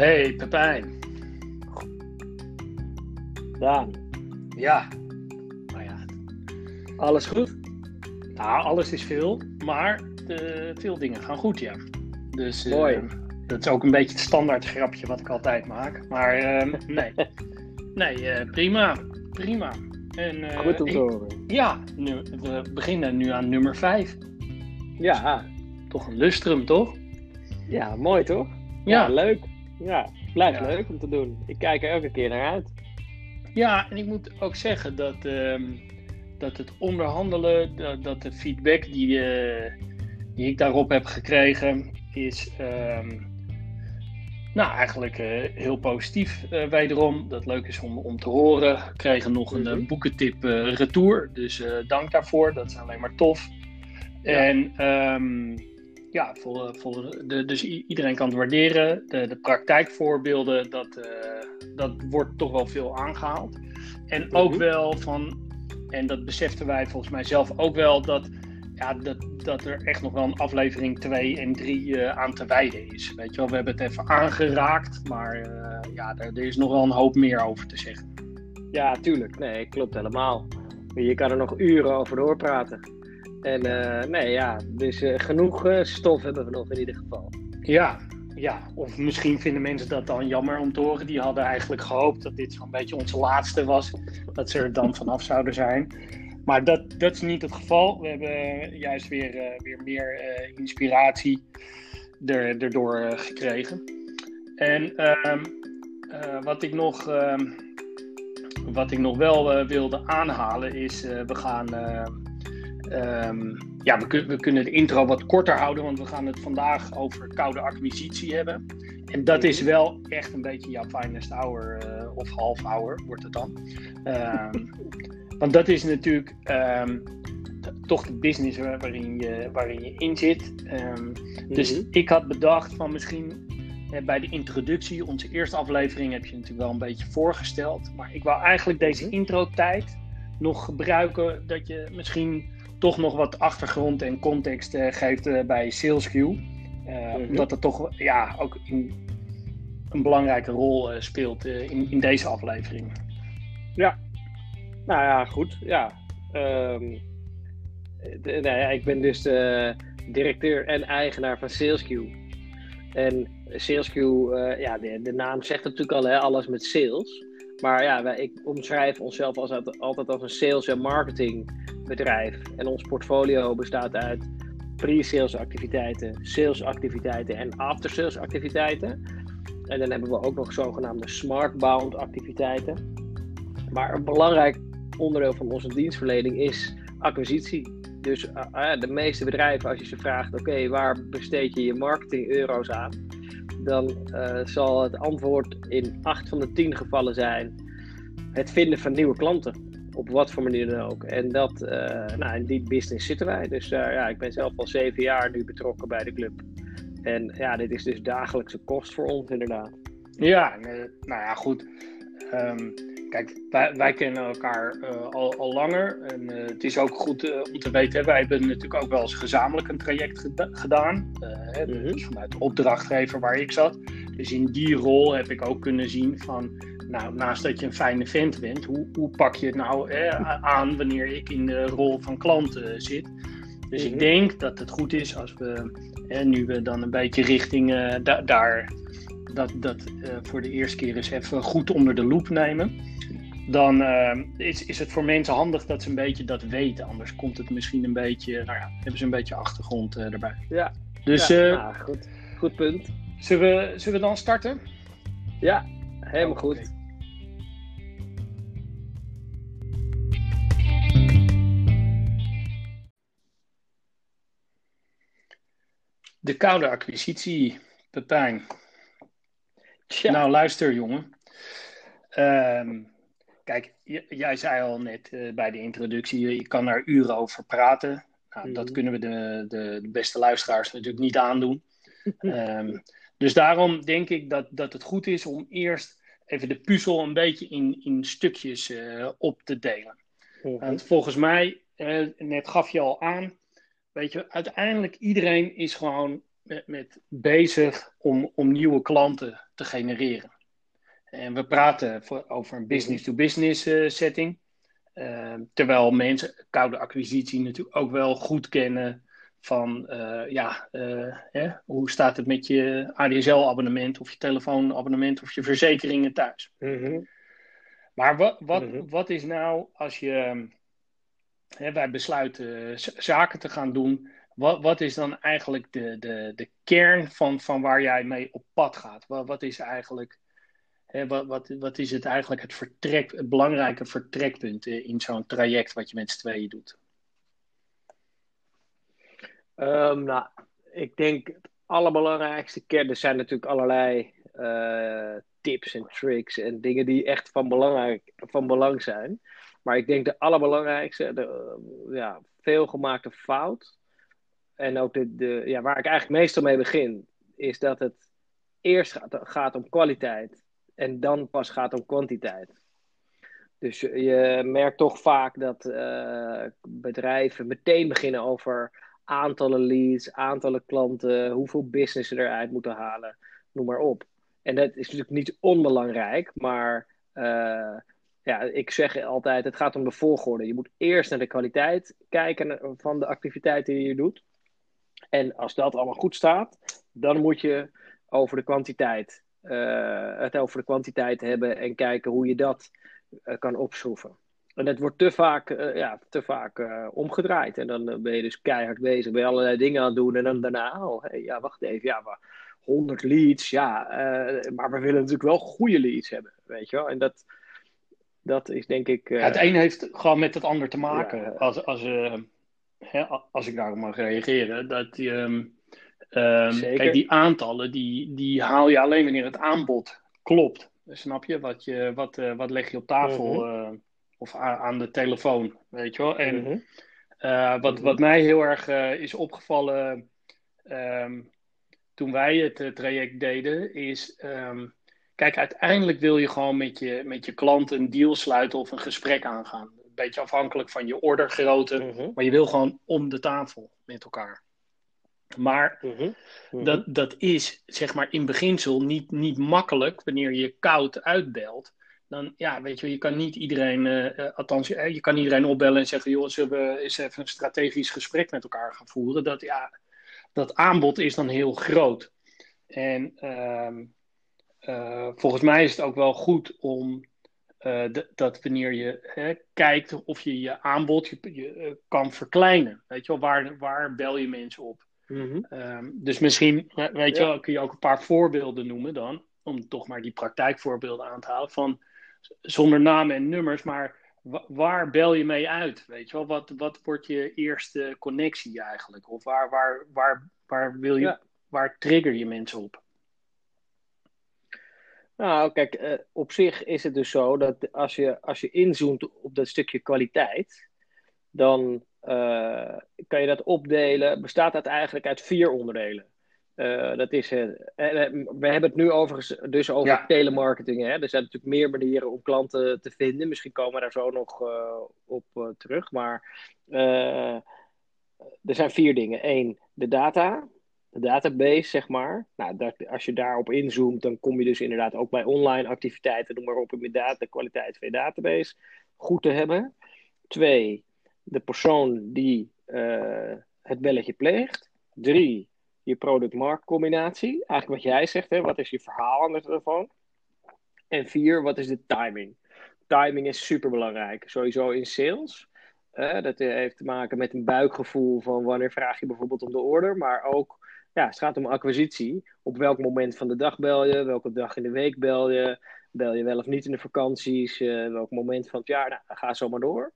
Hey Pepijn. Daan, Ja. Nou ja, alles goed? nou, alles is veel, maar eh, veel dingen gaan goed, ja. Dus eh, Mooi. dat is ook een beetje het standaard grapje wat ik altijd maak. Maar eh, nee, nee eh, prima, prima. En, goed om te horen. Ja, nu, we beginnen nu aan nummer 5. Ja, Toch een lustrum, toch? ja, mooi toch? Ja. leuk. Ja, blijft Ja. leuk om te doen. Ik kijk er elke keer naar uit. Ja, en ik moet ook zeggen dat, ehm, dat het onderhandelen, dat, dat de feedback die, eh, die ik daarop heb gekregen, is ehm, nou, eigenlijk eh, heel positief eh, wederom. Dat leuk is om, om te horen. We kregen nog een Mhm. boekentip retour, dus dank daarvoor. Dat is alleen maar tof. Ja. En ehm, ja, voor, voor de, dus iedereen kan het waarderen. De, de praktijkvoorbeelden, dat, eh, dat wordt toch wel veel aangehaald. En ook Mhm. wel van, en dat beseften wij volgens mij zelf ook wel, dat, ja, dat, dat er echt nog wel een aflevering 2 en 3 aan te wijden is. Weet je wel, we hebben het even aangeraakt, maar eh, ja, er, er is nog wel een hoop meer over te zeggen. Ja, tuurlijk. Nee, klopt helemaal. Je kan er nog uren over doorpraten. En eh, nee, ja, dus eh, genoeg eh, stof hebben we nog in ieder geval. Ja, ja, of misschien vinden mensen dat dan jammer om te horen. Die hadden eigenlijk gehoopt dat dit zo'n beetje onze laatste was. Dat ze er dan vanaf zouden zijn. Maar dat, dat is niet het geval. We hebben juist weer, weer meer inspiratie er, erdoor gekregen. En ehm, eh, wat, ik nog, ehm, wat ik nog wel wilde aanhalen is, we gaan... ehm, ja, we, kun- we kunnen de intro wat korter houden, want we gaan het vandaag over koude acquisitie hebben. En dat is wel echt een beetje jouw finest hour, eh, of half hour wordt het dan. Ehm, want dat is natuurlijk ehm, toch de business waar- waarin je, waarin je in zit. Dus Mhm. ik had bedacht van misschien bij de introductie, onze eerste aflevering heb je natuurlijk wel een beetje voorgesteld. Maar ik wou eigenlijk deze Mhm. intro-tijd nog gebruiken dat je misschien toch nog wat achtergrond en context eh, geeft eh, bij SalesQ. Eh, Mhm. Omdat het toch ja, ook in, een belangrijke rol speelt in, in deze aflevering. Nou ja, goed. Ja. De- nou ja, ik ben dus de directeur en eigenaar van SalesQ. En SalesQ, ja, de, de naam zegt natuurlijk al, hè, alles met sales. Maar ja, wij, ik omschrijf onszelf als, altijd als een sales- en marketingbedrijf. En ons portfolio bestaat uit pre-sales activiteiten, sales activiteiten en after-sales activiteiten. En dan hebben we ook nog zogenaamde smartbound activiteiten. Maar een belangrijk onderdeel van onze dienstverlening is acquisitie. Dus eh, eh, de meeste bedrijven, als je ze vraagt, oké, waar besteed je je marketing euro's aan? Dan eh, zal het antwoord in 8 van de 10 gevallen zijn het vinden van nieuwe klanten. Op wat voor manier dan ook. En dat, eh, nou, in die business zitten wij. Dus eh, ja, ik ben zelf al zeven jaar nu betrokken bij de club. En ja, dit is dus dagelijkse kost voor ons inderdaad. Ja, nou ja, goed. Ehm, kijk, wij, wij kennen elkaar eh, al, al langer. En het is ook goed om te weten, wij hebben natuurlijk ook wel eens gezamenlijk een traject geda- gedaan. Hè. Dus vanuit de opdrachtgever waar ik zat. Dus in die rol heb ik ook kunnen zien van, nou, naast dat je een fijne vent bent, hoe, hoe pak je het nou hè, aan wanneer ik in de rol van klant eh, zit. Dus Mhm. ik denk dat het goed is als we, nu we dan een beetje richting eh, da- daar dat, dat eh, voor de eerste keer eens even goed onder de loep nemen. Dan eh, is, is het voor mensen handig dat ze een beetje dat weten. Anders komt het misschien een beetje, nou ja, hebben ze een beetje achtergrond eh, erbij. Ja, Dus ja, eh, nou, goed. goed punt. zullen, we, zullen we dan starten? Ja, helemaal goed. De koude acquisitie, Pepijn. Tja, Nou, luister jongen. Ehm, kijk, jij zei al net eh, bij de introductie, je kan daar uren over praten. Nou, Dat Mhm. kunnen we de, de, de beste luisteraars natuurlijk niet aandoen. Ehm, dus daarom denk ik dat, dat het goed is om eerst even de puzzel een beetje in, in stukjes eh, op te delen. Mhm. Want volgens mij, eh, net gaf je al aan, weet je, uiteindelijk iedereen is gewoon met, met bezig om, om nieuwe klanten te genereren. En we praten voor, over een business-to-business uh, setting. Uh, terwijl mensen koude acquisitie natuurlijk ook wel goed kennen van uh, ja, hè, hoe staat het met je ADSL-abonnement of je telefoonabonnement of je verzekeringen thuis. Mhm. Maar wat, wat, mm -hmm. wat is nou als je wij besluiten zaken te gaan doen, wat, wat is dan eigenlijk de, de, de kern van, van waar jij mee op pad gaat? Wat, wat is eigenlijk wat, wat, wat is het eigenlijk het, vertrek, het belangrijke vertrekpunt in zo'n traject wat je met z'n tweeën doet? Um, nou, ik denk het allerbelangrijkste kern, er zijn natuurlijk allerlei uh, tips en tricks en dingen die echt van, belangrijk, van belang zijn. Maar ik denk de allerbelangrijkste, de uh, ja, veelgemaakte fout, en ook de, de, ja, waar ik eigenlijk meestal mee begin, is dat het eerst gaat, gaat om kwaliteit en dan pas gaat om kwantiteit. Dus je, merkt toch vaak dat uh, bedrijven meteen beginnen over aantallen leads, aantallen klanten, hoeveel business ze eruit moeten halen, noem maar op. En dat is natuurlijk niet onbelangrijk, maar uh, ja, ik zeg altijd, het gaat om de volgorde. Je moet eerst naar de kwaliteit kijken van de activiteiten die je doet. En als dat allemaal goed staat, dan moet je over de kwantiteit, uh, het over de kwantiteit hebben en kijken hoe je dat uh, kan opschroeven. En dat wordt te vaak, uh, ja, te vaak omgedraaid. En dan ben je dus keihard bezig, ben je allerlei dingen aan het doen. En dan daarna, oh, ja, wacht even, ja, maar 100 leads, ja, maar we willen natuurlijk wel goede leads hebben, weet je wel. En dat, dat is denk ik... Ja, het een heeft gewoon met het ander te maken. Ja, als, als, hè, als ik daarop mag reageren, dat um, kijk, die aantallen, die, die haal je alleen wanneer het aanbod klopt. Snap je? Wat, je, wat, wat leg je op tafel uh, of aan, de telefoon, weet je wel? En uh, wat, wat mij heel erg uh, is opgevallen um, toen wij het traject deden, is... Kijk, uiteindelijk wil je gewoon met je, met je klant een deal sluiten of een gesprek aangaan beetje afhankelijk van je ordergrootte. Mhm. Mm -hmm. Maar je wil gewoon om de tafel met elkaar. Maar mm -hmm. Mm -hmm. Dat, dat is zeg maar in beginsel niet, niet makkelijk wanneer je koud uitbelt. Dan ja, weet je, je kan niet iedereen, uh, althans, uh, je kan iedereen opbellen en zeggen: joh, zullen we eens even een strategisch gesprek met elkaar gaan voeren? Dat, ja, dat aanbod is dan heel groot. En uh, volgens mij is het ook wel goed om uh, dat wanneer je hè, kijkt of je je aanbod je, je uh, kan verkleinen. Weet je wel, waar, waar bel je mensen op? Mm -hmm. um, dus misschien, weet je ja. wel, kun je ook een paar voorbeelden noemen dan, om toch maar die praktijkvoorbeelden aan te halen, van zonder namen en nummers, maar waar bel je mee uit? Weet je wel, wat, wat wordt je eerste connectie eigenlijk? Of waar, waar, waar, waar wil je, ja. waar trigger je mensen op? Nou, kijk, uh, op zich is het dus zo dat als je, als je inzoomt op dat stukje kwaliteit, dan uh, kan je dat opdelen. Bestaat dat eigenlijk uit vier onderdelen. Uh, dat is, we hebben het nu overigens dus over ja. telemarketing. Hè? Er zijn natuurlijk meer manieren om klanten te vinden. Misschien komen we daar zo nog op terug. Maar er zijn vier dingen. Eén, de data de database, zeg maar. Nou, als je daarop inzoomt, dan kom je dus inderdaad ook bij online activiteiten, noem maar op, data, de kwaliteit van je database goed te hebben. Twee, de persoon die uh, het belletje pleegt. Drie, je product-markt combinatie. Eigenlijk wat jij zegt, hè, wat is je verhaal aan de telefoon? En vier, wat is de timing? Timing is super belangrijk. Sowieso in sales. Uh, dat heeft te maken met een buikgevoel van wanneer vraag je bijvoorbeeld om de order, maar ook ja, het gaat om acquisitie. Op welk moment van de dag bel je? Welke dag in de week bel je? Bel je wel of niet in de vakanties? Uh, welk moment van het jaar? Nou, ga zo maar door.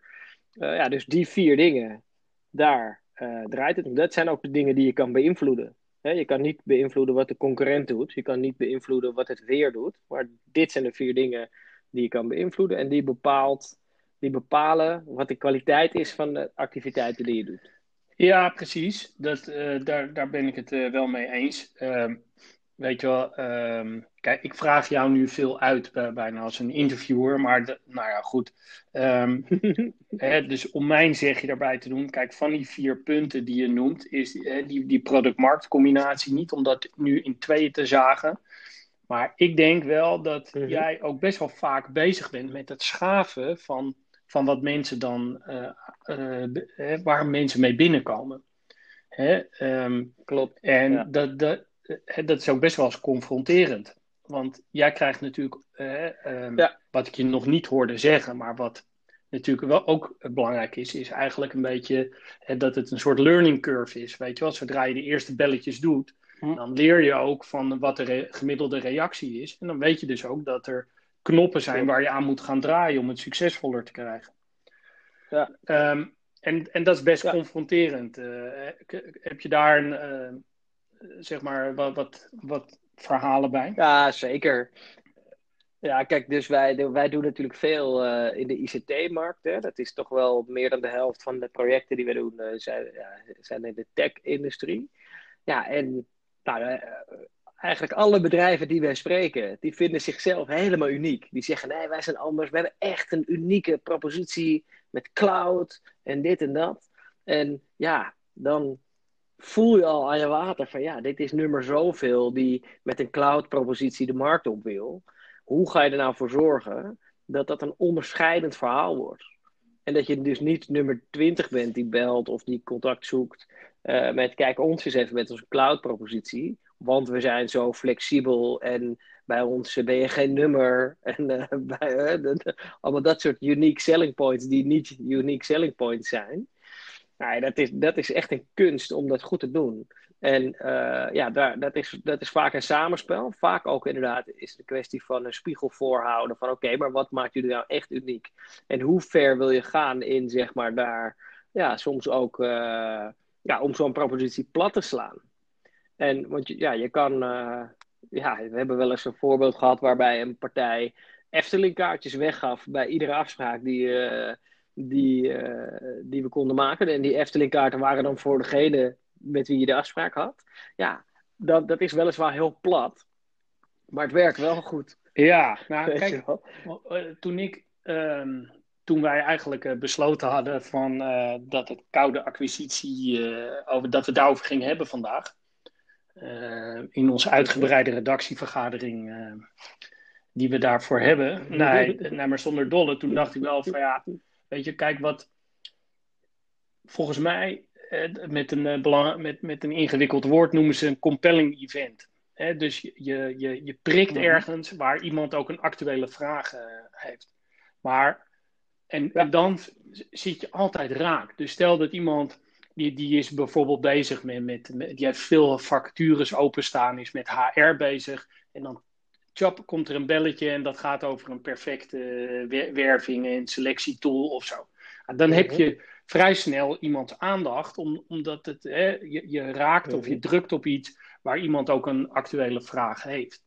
Uh, ja, dus die vier dingen, daar uh, draait het om. Dat zijn ook de dingen die je kan beïnvloeden. Je kan niet beïnvloeden wat de concurrent doet. Je kan niet beïnvloeden wat het weer doet. Maar dit zijn de vier dingen die je kan beïnvloeden. En die, bepaalt, die bepalen wat de kwaliteit is van de activiteiten die je doet. Ja, precies. Dat, uh, daar, daar ben ik het uh, wel mee eens. Uh, weet je wel, ehm, kijk, ik vraag jou nu veel uit bij, bijna als een interviewer, maar de, nou ja, goed. Ehm, hè, dus om mijn zegje daarbij te doen, kijk, van die vier punten die je noemt, is hè, die, die product-markt combinatie niet om dat nu in tweeën te zagen. Maar ik denk wel dat Mhm. jij ook best wel vaak bezig bent met het schaven van, van wat mensen dan, eh, eh, waar mensen mee binnenkomen. Hè? ehm, Klopt. en Ja. dat, dat, eh, dat is ook best wel eens confronterend. Want jij krijgt natuurlijk, eh, ehm, Ja. wat ik je nog niet hoorde zeggen, maar wat natuurlijk wel ook belangrijk is, is eigenlijk een beetje dat het een soort learning curve is. Weet je wel, zodra je de eerste belletjes doet, Hm. dan leer je ook van wat de re- gemiddelde reactie is. En dan weet je dus ook dat er knoppen zijn waar je aan moet gaan draaien om het succesvoller te krijgen. Ja. Ehm, en, en dat is best Ja. confronterend. Eh, heb je daar een, eh, zeg maar wat, wat, wat verhalen bij? Ja, zeker. Ja, kijk, dus wij, wij doen natuurlijk veel eh, in de ICT-markt. Dat is toch wel meer dan de helft van de projecten die we doen zijn, ja, zijn in de tech-industrie. Ja, en nou, eigenlijk alle bedrijven die wij spreken, die vinden zichzelf helemaal uniek. Die zeggen, nee, wij zijn anders. We hebben echt een unieke propositie met cloud en dit en dat. En ja, dan voel je al aan je water van ja, dit is nummer zoveel die met een cloud-propositie de markt op wil. Hoe ga je er nou voor zorgen dat dat een onderscheidend verhaal wordt? En dat je dus niet nummer 20 bent die belt of die contact zoekt eh, met kijk ons eens even met onze cloud-propositie. Want we zijn zo flexibel en bij ons ben je geen nummer. En eh, bij, eh, allemaal dat soort unique selling points die niet unique selling points zijn. Nou, dat, is, dat is echt een kunst om dat goed te doen. En eh, ja, daar, dat, is, dat is vaak een samenspel. Vaak ook inderdaad is het een kwestie van een spiegel voorhouden. Van oké, maar wat maakt jullie nou echt uniek? En hoe ver wil je gaan in, zeg maar, daar... Ja, soms ook ja, om zo'n propositie plat te slaan. En want je, ja, je kan... Uh, ja, we hebben wel eens een voorbeeld gehad waarbij een partij Efteling kaartjes weggaf bij iedere afspraak die... Uh, die, uh, die we konden maken. En die Efteling-kaarten waren dan voor degene met wie je de afspraak had. Ja, dat, dat is weliswaar heel plat. Maar het werkt wel goed. Ja, nou kijk, toen ik... Um, toen wij eigenlijk besloten hadden van, uh, dat het koude acquisitie, uh, over, dat we daarover gingen hebben vandaag. Eh, in onze uitgebreide redactievergadering die we daarvoor hebben. Nee, nee, maar zonder dolle. Toen dacht ik wel van ja, weet je, kijk wat. Volgens mij, eh, met, een, belang, met, met een ingewikkeld woord noemen ze een compelling event. Hè? Dus je, je, je prikt mm -hmm. ergens waar iemand ook een actuele vraag uh, heeft. Maar, en, ja. en, dan zit je altijd raak. Dus stel dat iemand, die, die is bijvoorbeeld bezig met, met, met, die heeft veel vacatures openstaan, is met HR bezig. En dan tjap, komt er een belletje en dat gaat over een perfecte werving en selectietool of zo. Dan heb je vrij snel iemands aandacht, om, omdat het, hè, je, je, raakt of je drukt op iets waar iemand ook een actuele vraag heeft.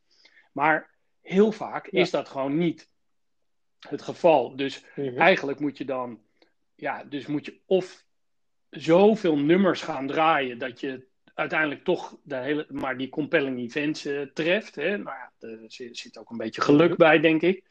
Maar heel vaak ja. is dat gewoon niet het geval. Dus mm-hmm. eigenlijk moet je dan, ja, dus moet je of zoveel nummers gaan draaien dat je uiteindelijk toch de hele, maar die compelling events uh, treft. Hè? Nou ja, er zit ook een beetje geluk bij, denk ik.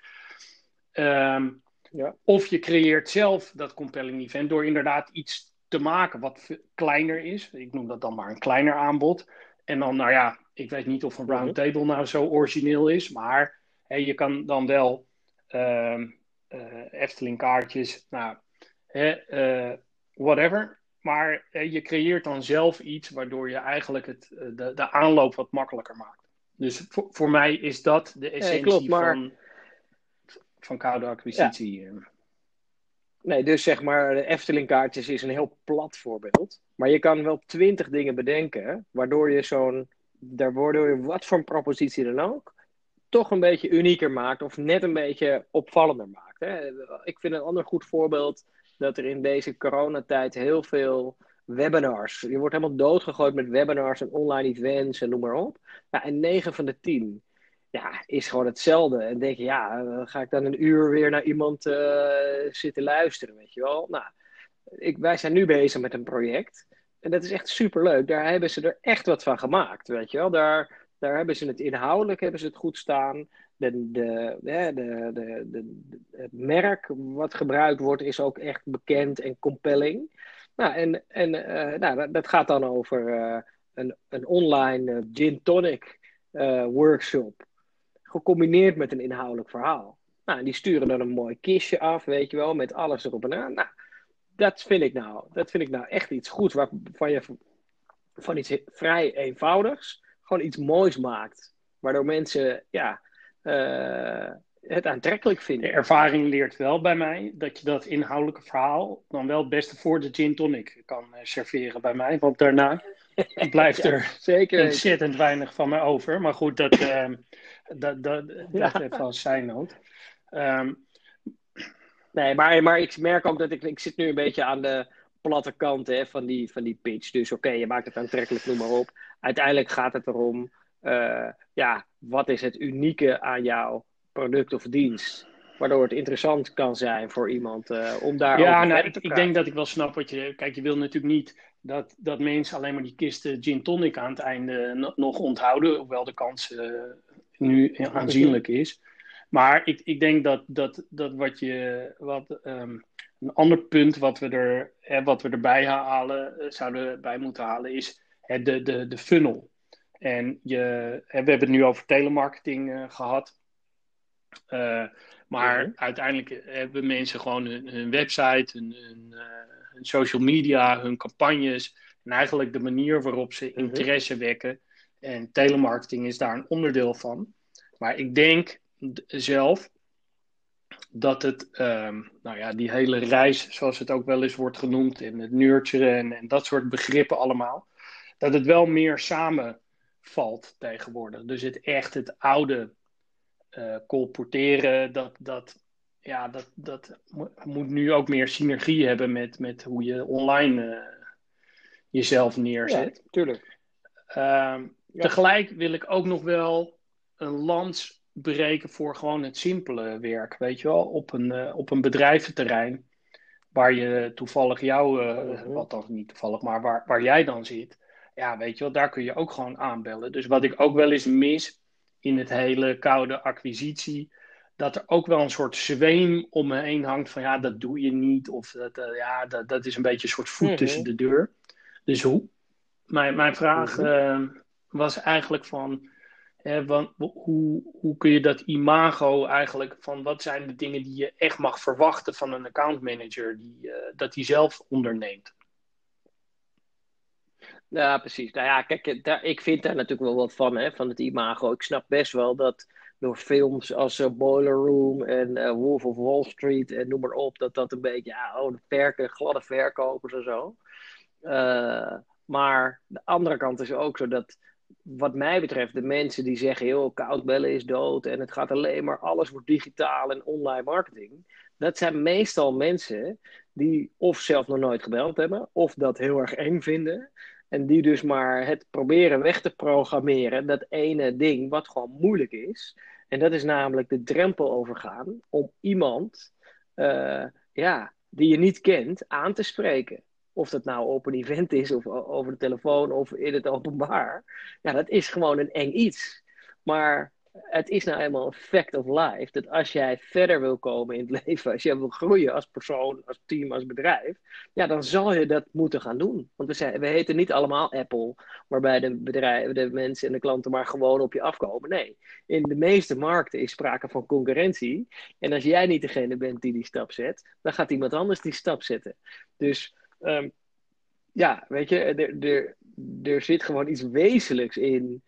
Um, ja. Of je creëert zelf dat compelling event door inderdaad iets te maken wat kleiner is. Ik noem dat dan maar een kleiner aanbod. En dan, nou ja, ik weet niet of een roundtable nou zo origineel is, maar hè, je kan dan wel uh, Efteling kaartjes, nou, hè, uh, whatever. Maar je creëert dan zelf iets waardoor je eigenlijk het, de, de aanloop wat makkelijker maakt. Dus voor, voor mij is dat de essentie nee, klopt, maar... van, van koude acquisitie. Ja. Nee, dus zeg maar, de Efteling kaartjes is een heel plat voorbeeld. Maar je kan wel twintig dingen bedenken, waardoor je zo'n, waardoor je wat voor een propositie dan ook, toch een beetje unieker maakt of net een beetje opvallender maakt. Hè? Ik vind een ander goed voorbeeld dat er in deze coronatijd heel veel webinars, je wordt helemaal doodgegooid met webinars en online events en noem maar op. Ja, en 9 van de 10 ja, is gewoon hetzelfde. En denk je, ja, ga ik dan een uur weer naar iemand uh, zitten luisteren, weet je wel. Nou, ik, wij zijn nu bezig met een project. En dat is echt superleuk. Daar hebben ze er echt wat van gemaakt, weet je wel. Daar, Daar hebben ze het inhoudelijk hebben ze het goed staan. De, de, de, de, het merk wat gebruikt wordt is ook echt bekend en compelling. Nou, en, en uh, nou, dat gaat dan over uh, een, een online uh, gin tonic workshop. Gecombineerd met een inhoudelijk verhaal. Nou, die sturen dan een mooi kistje af, weet je wel, met alles erop en aan. Nou, dat vind ik nou, dat vind ik nou echt iets goeds waarvan je van iets vrij eenvoudigs gewoon iets moois maakt. Waardoor mensen ja, uh, het aantrekkelijk vinden. De ervaring leert wel bij mij dat je dat inhoudelijke verhaal dan wel het beste voor de gin tonic kan uh, serveren bij mij. Want daarna blijft er zeker ontzettend weinig van me over. Maar goed, dat, uh, dat, dat, dat ja. heeft wel zijn. Um, nee, maar, maar ik merk ook dat ik, ik zit nu een beetje aan de platte kant hè, van, die, van die pitch. Dus oké, okay, je maakt het aantrekkelijk, noem maar op. Uiteindelijk gaat het erom, uh, ja, wat is het unieke aan jouw product of dienst? Waardoor het interessant kan zijn voor iemand uh, om daar ja, nou, ik, ik, denk dat ik wel snap wat je... Kijk, je wil natuurlijk niet dat, dat mensen alleen maar die kisten gin tonic aan het einde nog onthouden. Hoewel de kans uh, nu aanzienlijk is. Maar ik, ik denk dat, dat, dat wat je... Wat, um, een ander punt wat we, er, hè, wat we erbij halen, zouden bij moeten halen, is hè, de, de, de funnel. En je, we hebben het nu over telemarketing uh, gehad. Uh, maar mm-hmm. uiteindelijk hebben mensen gewoon hun, hun website, hun, hun, hun, social media, hun campagnes. En eigenlijk de manier waarop ze mm-hmm. interesse wekken. En telemarketing is daar een onderdeel van. Maar ik denk zelf dat het, um, nou ja, die hele reis, zoals het ook wel eens wordt genoemd, en het nurturen en, en dat soort begrippen allemaal, dat het wel meer samenvalt tegenwoordig. Dus het echt het oude uh, colporteren, dat, dat, ja, dat, dat moet nu ook meer synergie hebben met, met hoe je online uh, jezelf neerzet. Ja, tuurlijk. Uh, ja. Tegelijk wil ik ook nog wel een lans breken voor gewoon het simpele werk. Weet je wel, op een, uh, op een bedrijventerrein. Waar je toevallig jou, uh-huh. wat dan niet toevallig, maar waar, waar jij dan zit. Ja, weet je wel, daar kun je ook gewoon aanbellen. Dus wat ik ook wel eens mis in het hele koude acquisitie. Dat er ook wel een soort zweem om me heen hangt van ja, dat doe je niet. Of dat, uh, ja, dat, dat is een beetje een soort voet uh-huh. tussen de deur. Dus hoe? Mijn, mijn vraag uh-huh. was eigenlijk van hoe, hoe kun je dat imago eigenlijk van wat zijn de dingen die je echt mag verwachten van een accountmanager die, uh, dat hij zelf onderneemt? Ja, precies. Nou ja, kijk, daar, ik vind daar natuurlijk wel wat van, hè, van het imago. Ik snap best wel dat door films als uh, Boiler Room en uh, Wolf of Wall Street en noem maar op, dat dat een beetje, ja, oh, de verken, gladde verkopers en zo. maar de andere kant is ook zo dat wat mij betreft, de mensen die zeggen, joh, koudbellen is dood en het gaat alleen maar, alles wordt digitaal en online marketing. Dat zijn meestal mensen die of zelf nog nooit gebeld hebben, of dat heel erg eng vinden. En die dus maar het proberen weg te programmeren, dat ene ding wat gewoon moeilijk is. En dat is namelijk de drempel overgaan om iemand uh, ja, die je niet kent aan te spreken. Of dat nou op een event is, of over de telefoon, of in het openbaar. Ja, dat is gewoon een eng iets. Maar het is nou eenmaal een fact of life. Dat als jij verder wil komen in het leven, als jij wil groeien als persoon, als team, als bedrijf, ja, dan zal je dat moeten gaan doen. Want we, zijn, we heten niet allemaal Apple, waarbij de bedrijven, de mensen en de klanten maar gewoon op je afkomen. Nee, in de meeste markten is sprake van concurrentie. En als jij niet degene bent die die stap zet, dan gaat iemand anders die stap zetten. Dus Um, ja, weet je, er, er, zit gewoon iets wezenlijks in.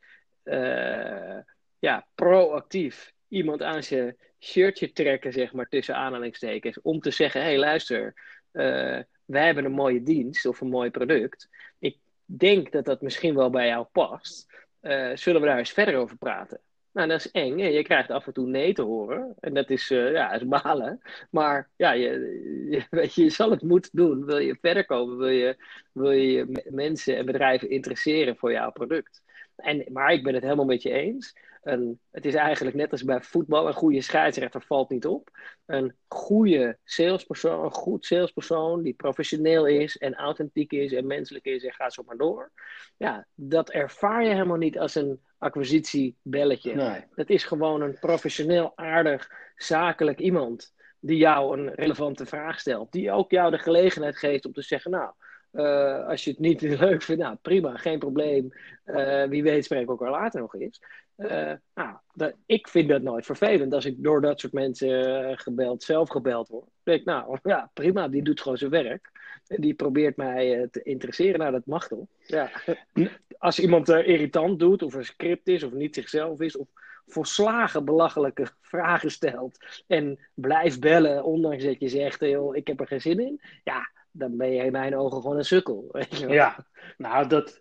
Uh, ja, proactief iemand aan zijn shirtje trekken, zeg maar, tussen aanhalingstekens. Om te zeggen: hé, hey, luister, uh, wij hebben een mooie dienst of een mooi product. Ik denk dat dat misschien wel bij jou past. Uh, zullen we daar eens verder over praten? Nou, dat is eng. Je krijgt af en toe nee te horen. En dat is, uh, ja, is balen. Maar ja, je, je, weet je, je zal het moeten doen. Wil je verder komen? Wil je, wil je mensen en bedrijven interesseren voor jouw product? En, maar ik ben het helemaal met je eens. Een, het is eigenlijk net als bij voetbal, een goede scheidsrechter valt niet op. Een goede salespersoon, een goed salespersoon die professioneel is en authentiek is en menselijk is en gaat zo maar door. Ja, dat ervaar je helemaal niet als een acquisitiebelletje. Nee. Dat is gewoon een professioneel, aardig, zakelijk iemand die jou een relevante vraag stelt. Die ook jou de gelegenheid geeft om te zeggen, nou, uh, als je het niet leuk vindt, nou prima, geen probleem. Uh, wie weet spreken we elkaar later nog eens. Uh, nou, dat, ik vind dat nooit vervelend als ik door dat soort mensen gebeld, zelf gebeld word. Denk ik, nou ja, prima, die doet gewoon zijn werk. Die probeert mij te interesseren. Nou, dat mag toch? Ja. Als iemand irritant doet, of een script is, of niet zichzelf is, of volslagen belachelijke vragen stelt en blijft bellen, ondanks dat je zegt, joh, ik heb er geen zin in. Ja, dan ben je in mijn ogen gewoon een sukkel. Weet je wel? Ja, nou dat,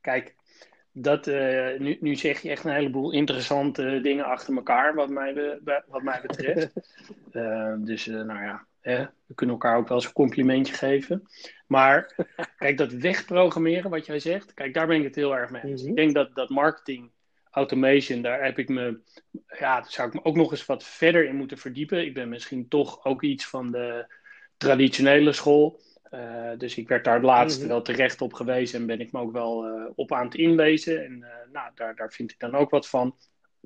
kijk, dat, uh, nu, nu zeg je echt een heleboel interessante dingen achter elkaar, wat mij, wat mij betreft. uh, dus, uh, nou ja, hè, we kunnen elkaar ook wel eens een complimentje geven. Maar, kijk, dat wegprogrammeren, wat jij zegt, kijk, daar ben ik het heel erg mee eens. Mm Ik denk dat, dat marketing automation, daar heb ik me, ja, zou ik me ook nog eens wat verder in moeten verdiepen. Ik ben misschien toch ook iets van de traditionele school. Uh, dus ik werd daar het laatste mhm. wel terecht op gewezen en ben ik me ook wel uh, op aan het inlezen. En uh, nou, daar, daar vind ik dan ook wat van.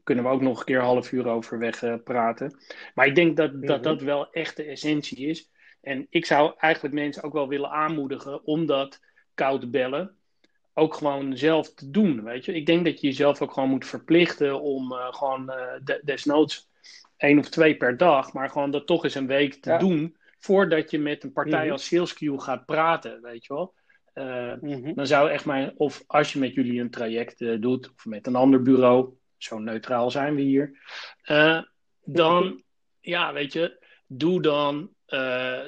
Kunnen we ook nog een keer een half uur over weg praten. Maar ik denk dat, dat mhm. dat wel echt de essentie is. En ik zou eigenlijk mensen ook wel willen aanmoedigen om dat koud bellen ook gewoon zelf te doen. Weet je? Ik denk dat je jezelf ook gewoon moet verplichten om gewoon de, desnoods één of twee per dag, maar gewoon dat toch eens een week te doen voordat je met een partij mhm. als SalesQ gaat praten, weet je wel. Uh, Dan zou echt mijn, of als je met jullie een traject uh, doet, of met een ander bureau, zo neutraal zijn we hier, uh, dan, ja, weet je, doe dan,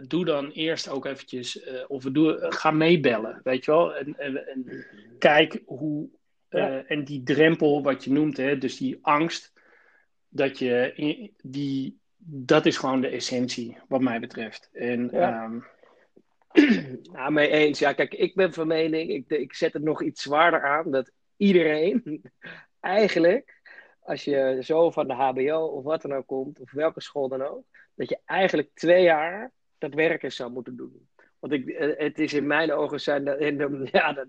doe dan eerst ook eventjes, of doe, ga meebellen, weet je wel. En, en, en kijk hoe, ja. en die drempel wat je noemt, hè, dus die angst, dat je in, die dat is gewoon de essentie, wat mij betreft. En, ja. Um... Ja, mee eens. Ja, kijk, ik ben van mening, ik, ik zet het nog iets zwaarder aan, dat iedereen eigenlijk, als je zo van de HBO of wat dan ook komt, of welke school dan ook, dat je eigenlijk twee jaar dat werk eens zou moeten doen. Want ik, eh, het is in mijn ogen zijn dat, en, ja, dat,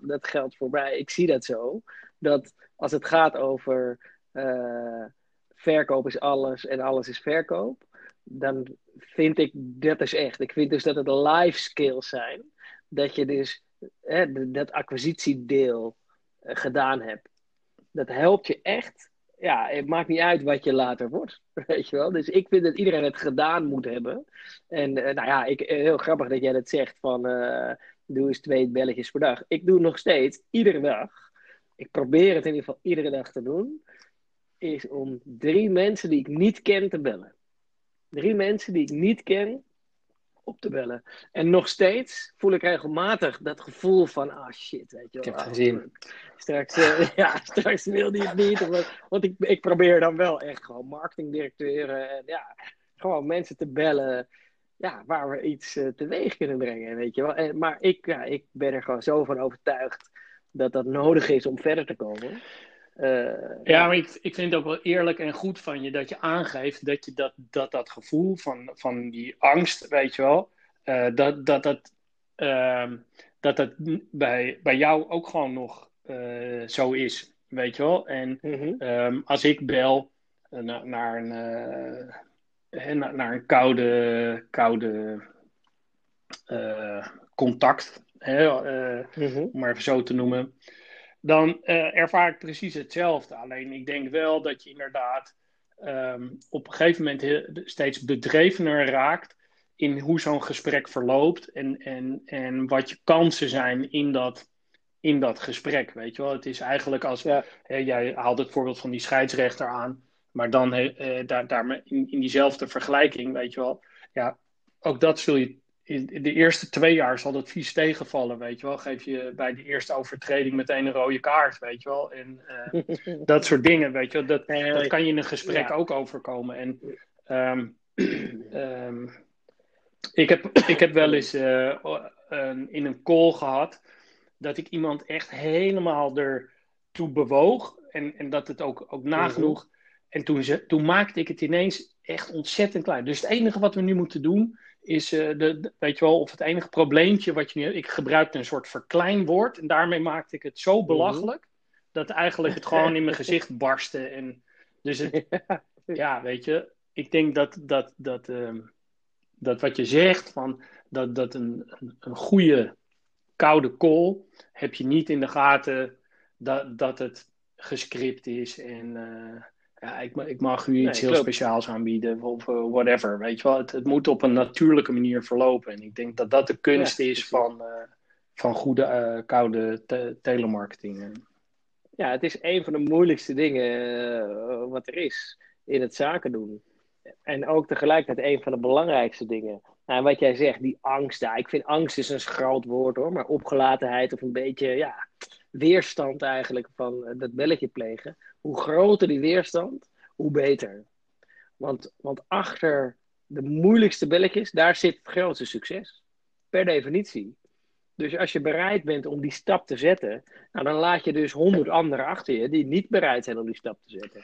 dat geldt voor mij. Ik zie dat zo. Dat als het gaat over uh, verkoop is alles en alles is verkoop, dan vind ik dat is echt. Ik vind dus dat het life skills zijn. Dat je dus hè, dat acquisitiedeel uh, gedaan hebt. Dat helpt je echt. Ja, het maakt niet uit wat je later wordt. Weet je wel? Dus ik vind dat iedereen het gedaan moet hebben. En uh, nou ja, ik, eh, heel grappig dat jij dat zegt van doe eens twee belletjes per dag. Ik doe nog steeds iedere dag. Ik probeer het in ieder geval iedere dag te doen is om drie mensen die ik niet ken te bellen. Drie mensen die ik niet ken op te bellen. En nog steeds voel ik regelmatig dat gevoel van, ah shit, weet je wel. Ik heb gezien. Straks, uh, ja, straks wil hij het niet. want ik, ik probeer dan wel echt gewoon marketingdirecteuren en ja, gewoon mensen te bellen. Ja, waar we iets uh, teweeg kunnen brengen, weet je wel. En, maar ik, ja, ik ben er gewoon zo van overtuigd dat dat nodig is om verder te komen. Uh, ja, maar ik, ik vind het ook wel eerlijk en goed van je dat je aangeeft dat je dat, dat, dat gevoel van, van die angst, weet je wel, uh, dat dat, dat, uh, dat dat bij, bij jou ook gewoon nog uh, zo is, weet je wel. En mm -hmm. um, als ik bel naar, naar, een, naar, naar, een koude, koude contact, hè, mm -hmm. om maar even zo te noemen dan uh, ervaar ik precies hetzelfde. Alleen ik denk wel dat je inderdaad um, op een gegeven moment heel, steeds bedrevener raakt in hoe zo'n gesprek verloopt en, en, en wat je kansen zijn in dat, in dat gesprek. Weet je wel, het is eigenlijk als ja. hè, jij haalt het voorbeeld van die scheidsrechter aan, maar dan uh, daar, daar in, in diezelfde vergelijking, weet je wel, ja, ook dat zul je in de eerste twee jaar zal dat vies tegenvallen, weet je wel. Geef je bij de eerste overtreding meteen een rode kaart, weet je wel. En uh, dat soort dingen, weet je wel. Dat, dat kan je in een gesprek ja. ook overkomen. En um, um, ik, heb, ik heb wel eens uh, in een call gehad dat ik iemand echt helemaal er toe bewoog. En, en dat het ook, ook nagenoeg. En toen, ze, toen maakte ik het ineens echt ontzettend klein. Dus het enige wat we nu moeten doen is, uh, de, weet je wel, of het enige probleempje wat je nu hebt. Ik gebruikte een soort verkleinwoord en daarmee maakte ik het zo mhm. belachelijk dat eigenlijk het gewoon in mijn gezicht barstte. En dus het, ja, weet je, ik denk dat, dat, dat, uh, dat wat je zegt, van dat, dat een, een, een goede koude kool heb je niet in de gaten dat, dat het gescript is en uh, ja, ik, ik mag u iets heel speciaals aanbieden of uh, whatever. Weet je wel, het, het, moet op een natuurlijke manier verlopen. En ik denk dat dat de kunst is van, uh, van goede koude te telemarketing. Ja, het is een van de moeilijkste dingen wat er is in het zaken doen. En ook tegelijkertijd een van de belangrijkste dingen. Nou, wat jij zegt, die angst daar. Ik vind angst is een groot woord hoor, maar opgelatenheid of een beetje ja, weerstand eigenlijk van dat belletje plegen. Hoe groter die weerstand, hoe beter. Want, want achter de moeilijkste belletjes, daar zit het grootste succes. Per definitie. Dus als je bereid bent om die stap te zetten, nou, dan laat je dus honderd anderen achter je die niet bereid zijn om die stap te zetten.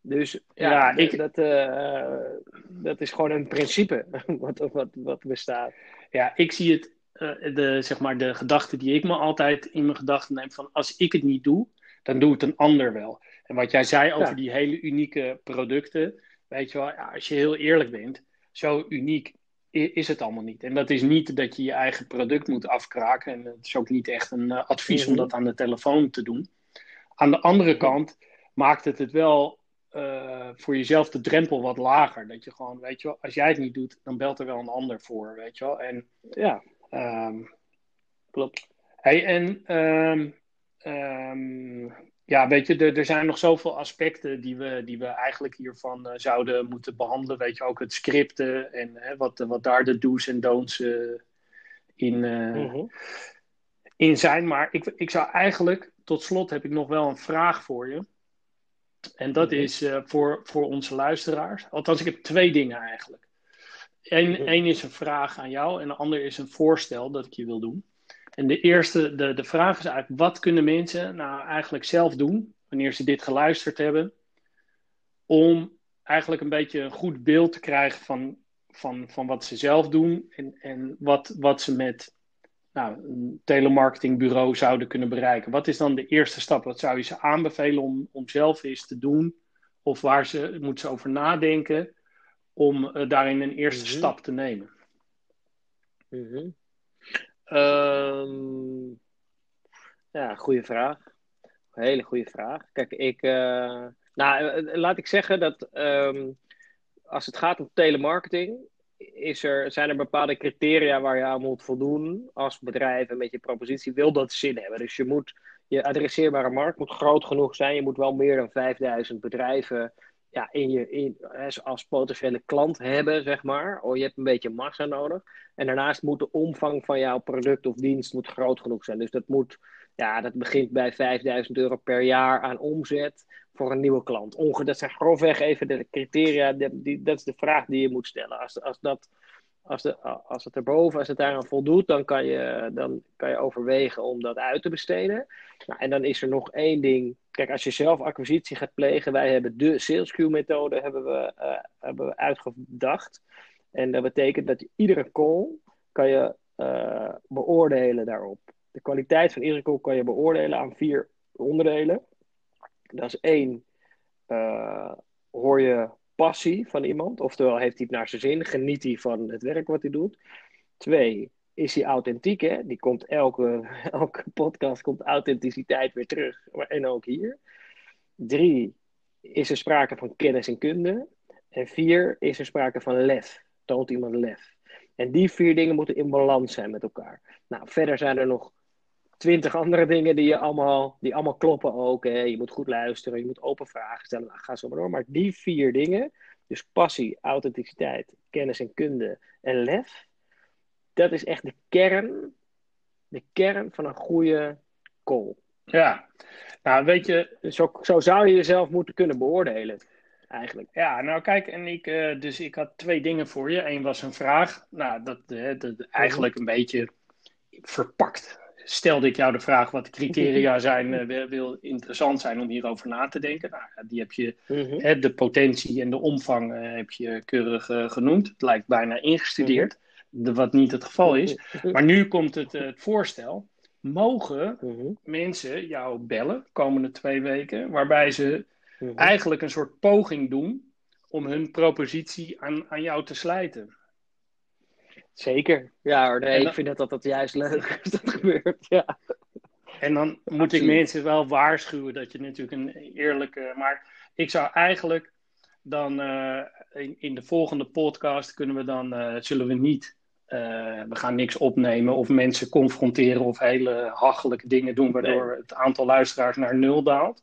Dus ja, ik... dat, uh, dat is gewoon een principe wat, wat, wat bestaat. Ja, ik zie het, uh, de, zeg maar, de gedachte die ik me altijd in mijn gedachten neem van als ik het niet doe, dan doet het een ander wel. En wat jij zei over die hele unieke producten, weet je wel, ja, als je heel eerlijk bent, zo uniek is het allemaal niet. En dat is niet dat je je eigen product moet afkraken. En het is ook niet echt een uh, advies om mhm. dat aan de telefoon te doen. Aan de andere kant maakt het het wel uh, voor jezelf de drempel wat lager. Dat je gewoon, weet je wel, als jij het niet doet, dan belt er wel een ander voor, weet je wel. En ja, um, klopt. Hey, en um, um, ja, weet je, er, er zijn nog zoveel aspecten die we, die we eigenlijk hiervan uh, zouden moeten behandelen. Weet je, ook het scripten en hè, wat, wat daar de do's en don'ts uh, in, mm -hmm. in zijn. Maar ik, ik zou eigenlijk, tot slot heb ik nog wel een vraag voor je. En dat mhm. is voor, voor onze luisteraars. Althans, ik heb twee dingen eigenlijk. Eén mhm. is een vraag aan jou en de ander is een voorstel dat ik je wil doen. En de eerste, de, de vraag is eigenlijk, wat kunnen mensen nou eigenlijk zelf doen, wanneer ze dit geluisterd hebben, om eigenlijk een beetje een goed beeld te krijgen van, van, van wat ze zelf doen en, en wat, wat ze met nou, een telemarketingbureau zouden kunnen bereiken. Wat is dan de eerste stap? Wat zou je ze aanbevelen om, om zelf eens te doen? Of waar ze, moeten ze over nadenken om uh, daarin een eerste mm -hmm. stap te nemen? Mm -hmm. um, ja, goede vraag. Een hele goede vraag. Kijk, ik. Uh, nou, laat ik zeggen dat. Um, als het gaat om telemarketing is er, zijn er bepaalde criteria waar je aan moet voldoen als bedrijf en met je propositie wil dat zin hebben. Dus je moet, je adresseerbare markt moet groot genoeg zijn. Je moet wel meer dan 5000 bedrijven ja, in je, in, als potentiële klant hebben, zeg maar. Oh, je hebt een beetje massa nodig. En daarnaast moet de omvang van jouw product of dienst moet groot genoeg zijn. Dus dat moet, ja, dat begint bij 5000 euro per jaar aan omzet voor een nieuwe klant? Onge dat zijn grofweg even de criteria, die, dat is de vraag die je moet stellen. Als, als, dat, als, als het erboven, als het daaraan voldoet, dan kan, je, dan kan je overwegen om dat uit te besteden. Nou, en dan is er nog één ding. Kijk, als je zelf acquisitie gaat plegen, wij hebben de sales queue methode hebben we, uh, hebben we uitgedacht. En dat betekent dat iedere call kan je uh, beoordelen daarop. De kwaliteit van iedere call kan je beoordelen aan vier onderdelen. Dat is één, uh, hoor je passie van iemand, oftewel heeft hij het naar zijn zin, geniet hij van het werk wat hij doet. Twee, is hij authentiek, hè? Die komt elke, elke podcast komt authenticiteit weer terug, en ook hier. Drie, is er sprake van kennis en kunde. En vier, is er sprake van lef. Toont iemand lef. En die vier dingen moeten in balans zijn met elkaar. Nou, verder zijn er nog twintig andere dingen die, je allemaal, die allemaal kloppen ook. Hè. Je moet goed luisteren, je moet open vragen stellen. Nou, ga zo maar door. Maar die vier dingen, dus passie, authenticiteit, kennis en kunde en lef, dat is echt de kern, de kern van een goede call. Ja, nou weet je... Zo, zo zou je jezelf moeten kunnen beoordelen. Eigenlijk. Ja, nou kijk, en ik, uh, dus ik had twee dingen voor je. Eén was een vraag. Nou, dat, uh, dat eigenlijk een beetje verpakt stelde ik jou de vraag wat de criteria zijn, uh, wil interessant zijn om hierover na te denken. Nou, die heb je, mm hè, de potentie en de omvang uh, heb je keurig uh, genoemd. Het lijkt bijna ingestudeerd, mm -hmm. wat niet het geval is. Maar nu komt het, het voorstel. Mogen mm -hmm. mensen jou bellen komende twee weken, waarbij ze eigenlijk een soort poging doen om hun propositie aan, aan jou te slijten? Zeker. Ja, hoor, nee, dan, ik vind dat, dat dat juist leuk is dat gebeurt. Ja. En dan moet ik mensen wel waarschuwen dat je natuurlijk een eerlijke. Maar ik zou eigenlijk dan uh, in, in, de volgende podcast kunnen we dan, uh, zullen we niet, uh, we gaan niks opnemen of mensen confronteren of hele hachelijke dingen doen, waardoor nee. het aantal luisteraars naar nul daalt.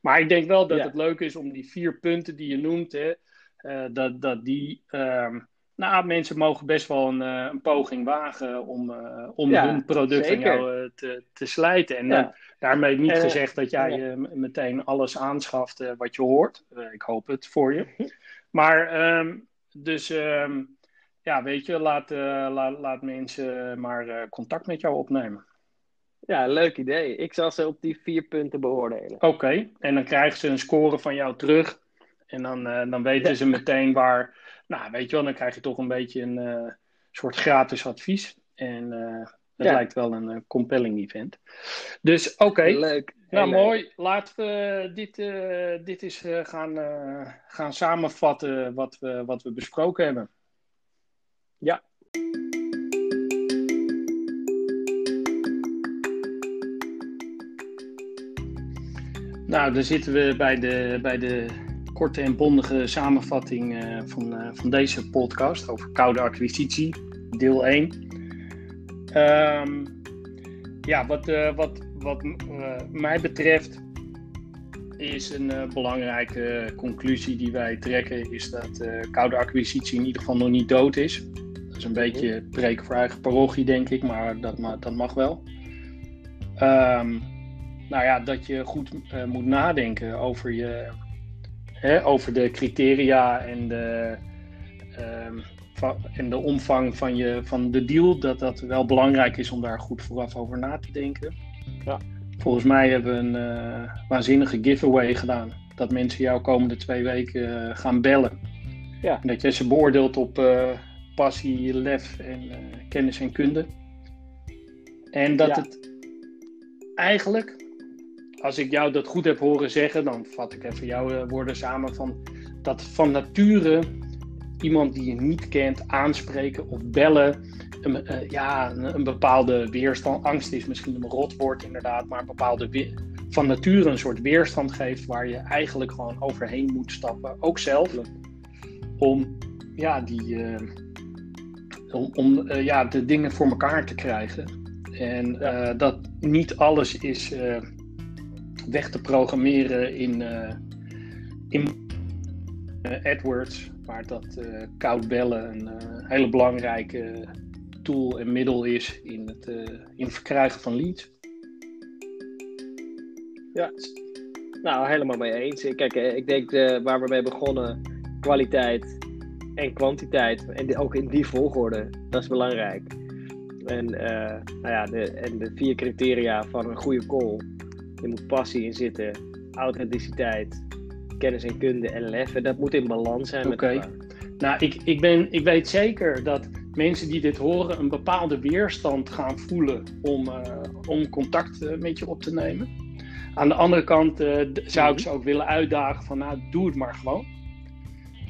Maar ik denk wel dat ja. het leuk is om die vier punten die je noemt, hè, dat, dat die. Nou, mensen mogen best wel een, uh, een poging wagen om, uh, om ja, hun product zeker. jou uh, te, te slijten. En ja. daarmee niet gezegd dat jij meteen alles aanschaft wat je hoort. ik hoop het voor je. Maar um, dus um, ja, weet je, laat, laat, laat mensen maar contact met jou opnemen. Ja, leuk idee. Ik zal ze op die vier punten beoordelen. Oké, okay. en dan krijgen ze een score van jou terug. En dan, dan weten ze meteen waar nou, weet je wel, dan krijg je toch een beetje een uh, soort gratis advies. En het ja. lijkt wel een uh, compelling event. Dus oké. Okay. Leuk. Nou, leuk. mooi. Laten we dit, dit eens gaan, gaan samenvatten wat we, wat we besproken hebben. Ja. Nou, dan zitten we bij de, bij de korte en bondige samenvatting uh, van, uh, van deze podcast over koude acquisitie, deel 1. Um, ja, wat, uh, wat, wat mij betreft is een belangrijke conclusie die wij trekken, is dat koude acquisitie in ieder geval nog niet dood is. Dat is een beetje preken voor eigen parochie, denk ik, maar dat, dat mag wel. Um, nou ja, dat je goed moet nadenken over je hè, over de criteria en de, um, en de omvang van, je, van de deal, dat dat wel belangrijk is om daar goed vooraf over na te denken. Ja. Volgens mij hebben we een uh, waanzinnige giveaway gedaan. Dat mensen jou komende twee weken uh, gaan bellen. Ja. En dat je ze beoordeelt op uh, passie, lef en kennis en kunde. En dat ja. het eigenlijk als ik jou dat goed heb horen zeggen, dan vat ik even jouw uh, woorden samen van dat van nature iemand die je niet kent aanspreken of bellen, een, uh, ja, een, bepaalde weerstand, angst is misschien een rotwoord inderdaad, maar een bepaalde van nature een soort weerstand geeft waar je eigenlijk gewoon overheen moet stappen, ook zelf, om ja, die, uh, om, om ja, de dingen voor elkaar te krijgen. En dat niet alles is weg te programmeren in, uh, in uh, AdWords, waar dat uh, koud bellen een hele belangrijke tool en middel is in het, in verkrijgen van leads. Ja, nou helemaal mee eens. Kijk, ik denk waar we mee begonnen, kwaliteit en kwantiteit, en ook in die volgorde, dat is belangrijk. En, nou ja, de, en de vier criteria van een goede call er moet passie in zitten, authenticiteit, kennis en kunde en lef. En dat moet in balans zijn Oké. Okay. Nou, ik, ik, ben, ik weet zeker dat mensen die dit horen een bepaalde weerstand gaan voelen om, uh, om contact uh, met je op te nemen. Aan de andere kant uh, zou ik mhm. ze ook willen uitdagen van nou, doe het maar gewoon.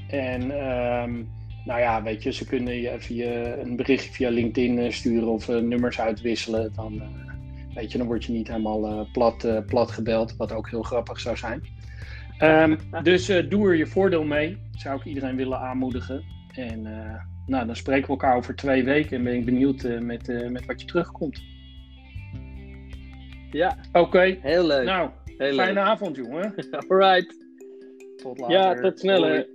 En um, nou ja, weet je, ze kunnen je via een berichtje via LinkedIn sturen of nummers uitwisselen. Dan, Weet je, dan word je niet helemaal uh, plat, uh, plat gebeld, wat ook heel grappig zou zijn. Um, dus uh, doe er je voordeel mee, zou ik iedereen willen aanmoedigen. En nou, dan spreken we elkaar over twee weken en ben ik benieuwd met, met wat je terugkomt. Ja, oké. Okay. Heel leuk. Nou, heel fijne leuk. avond, jongen. Alright. Tot later. Ja, tot snel. Hoi,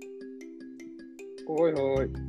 hoi. hoi.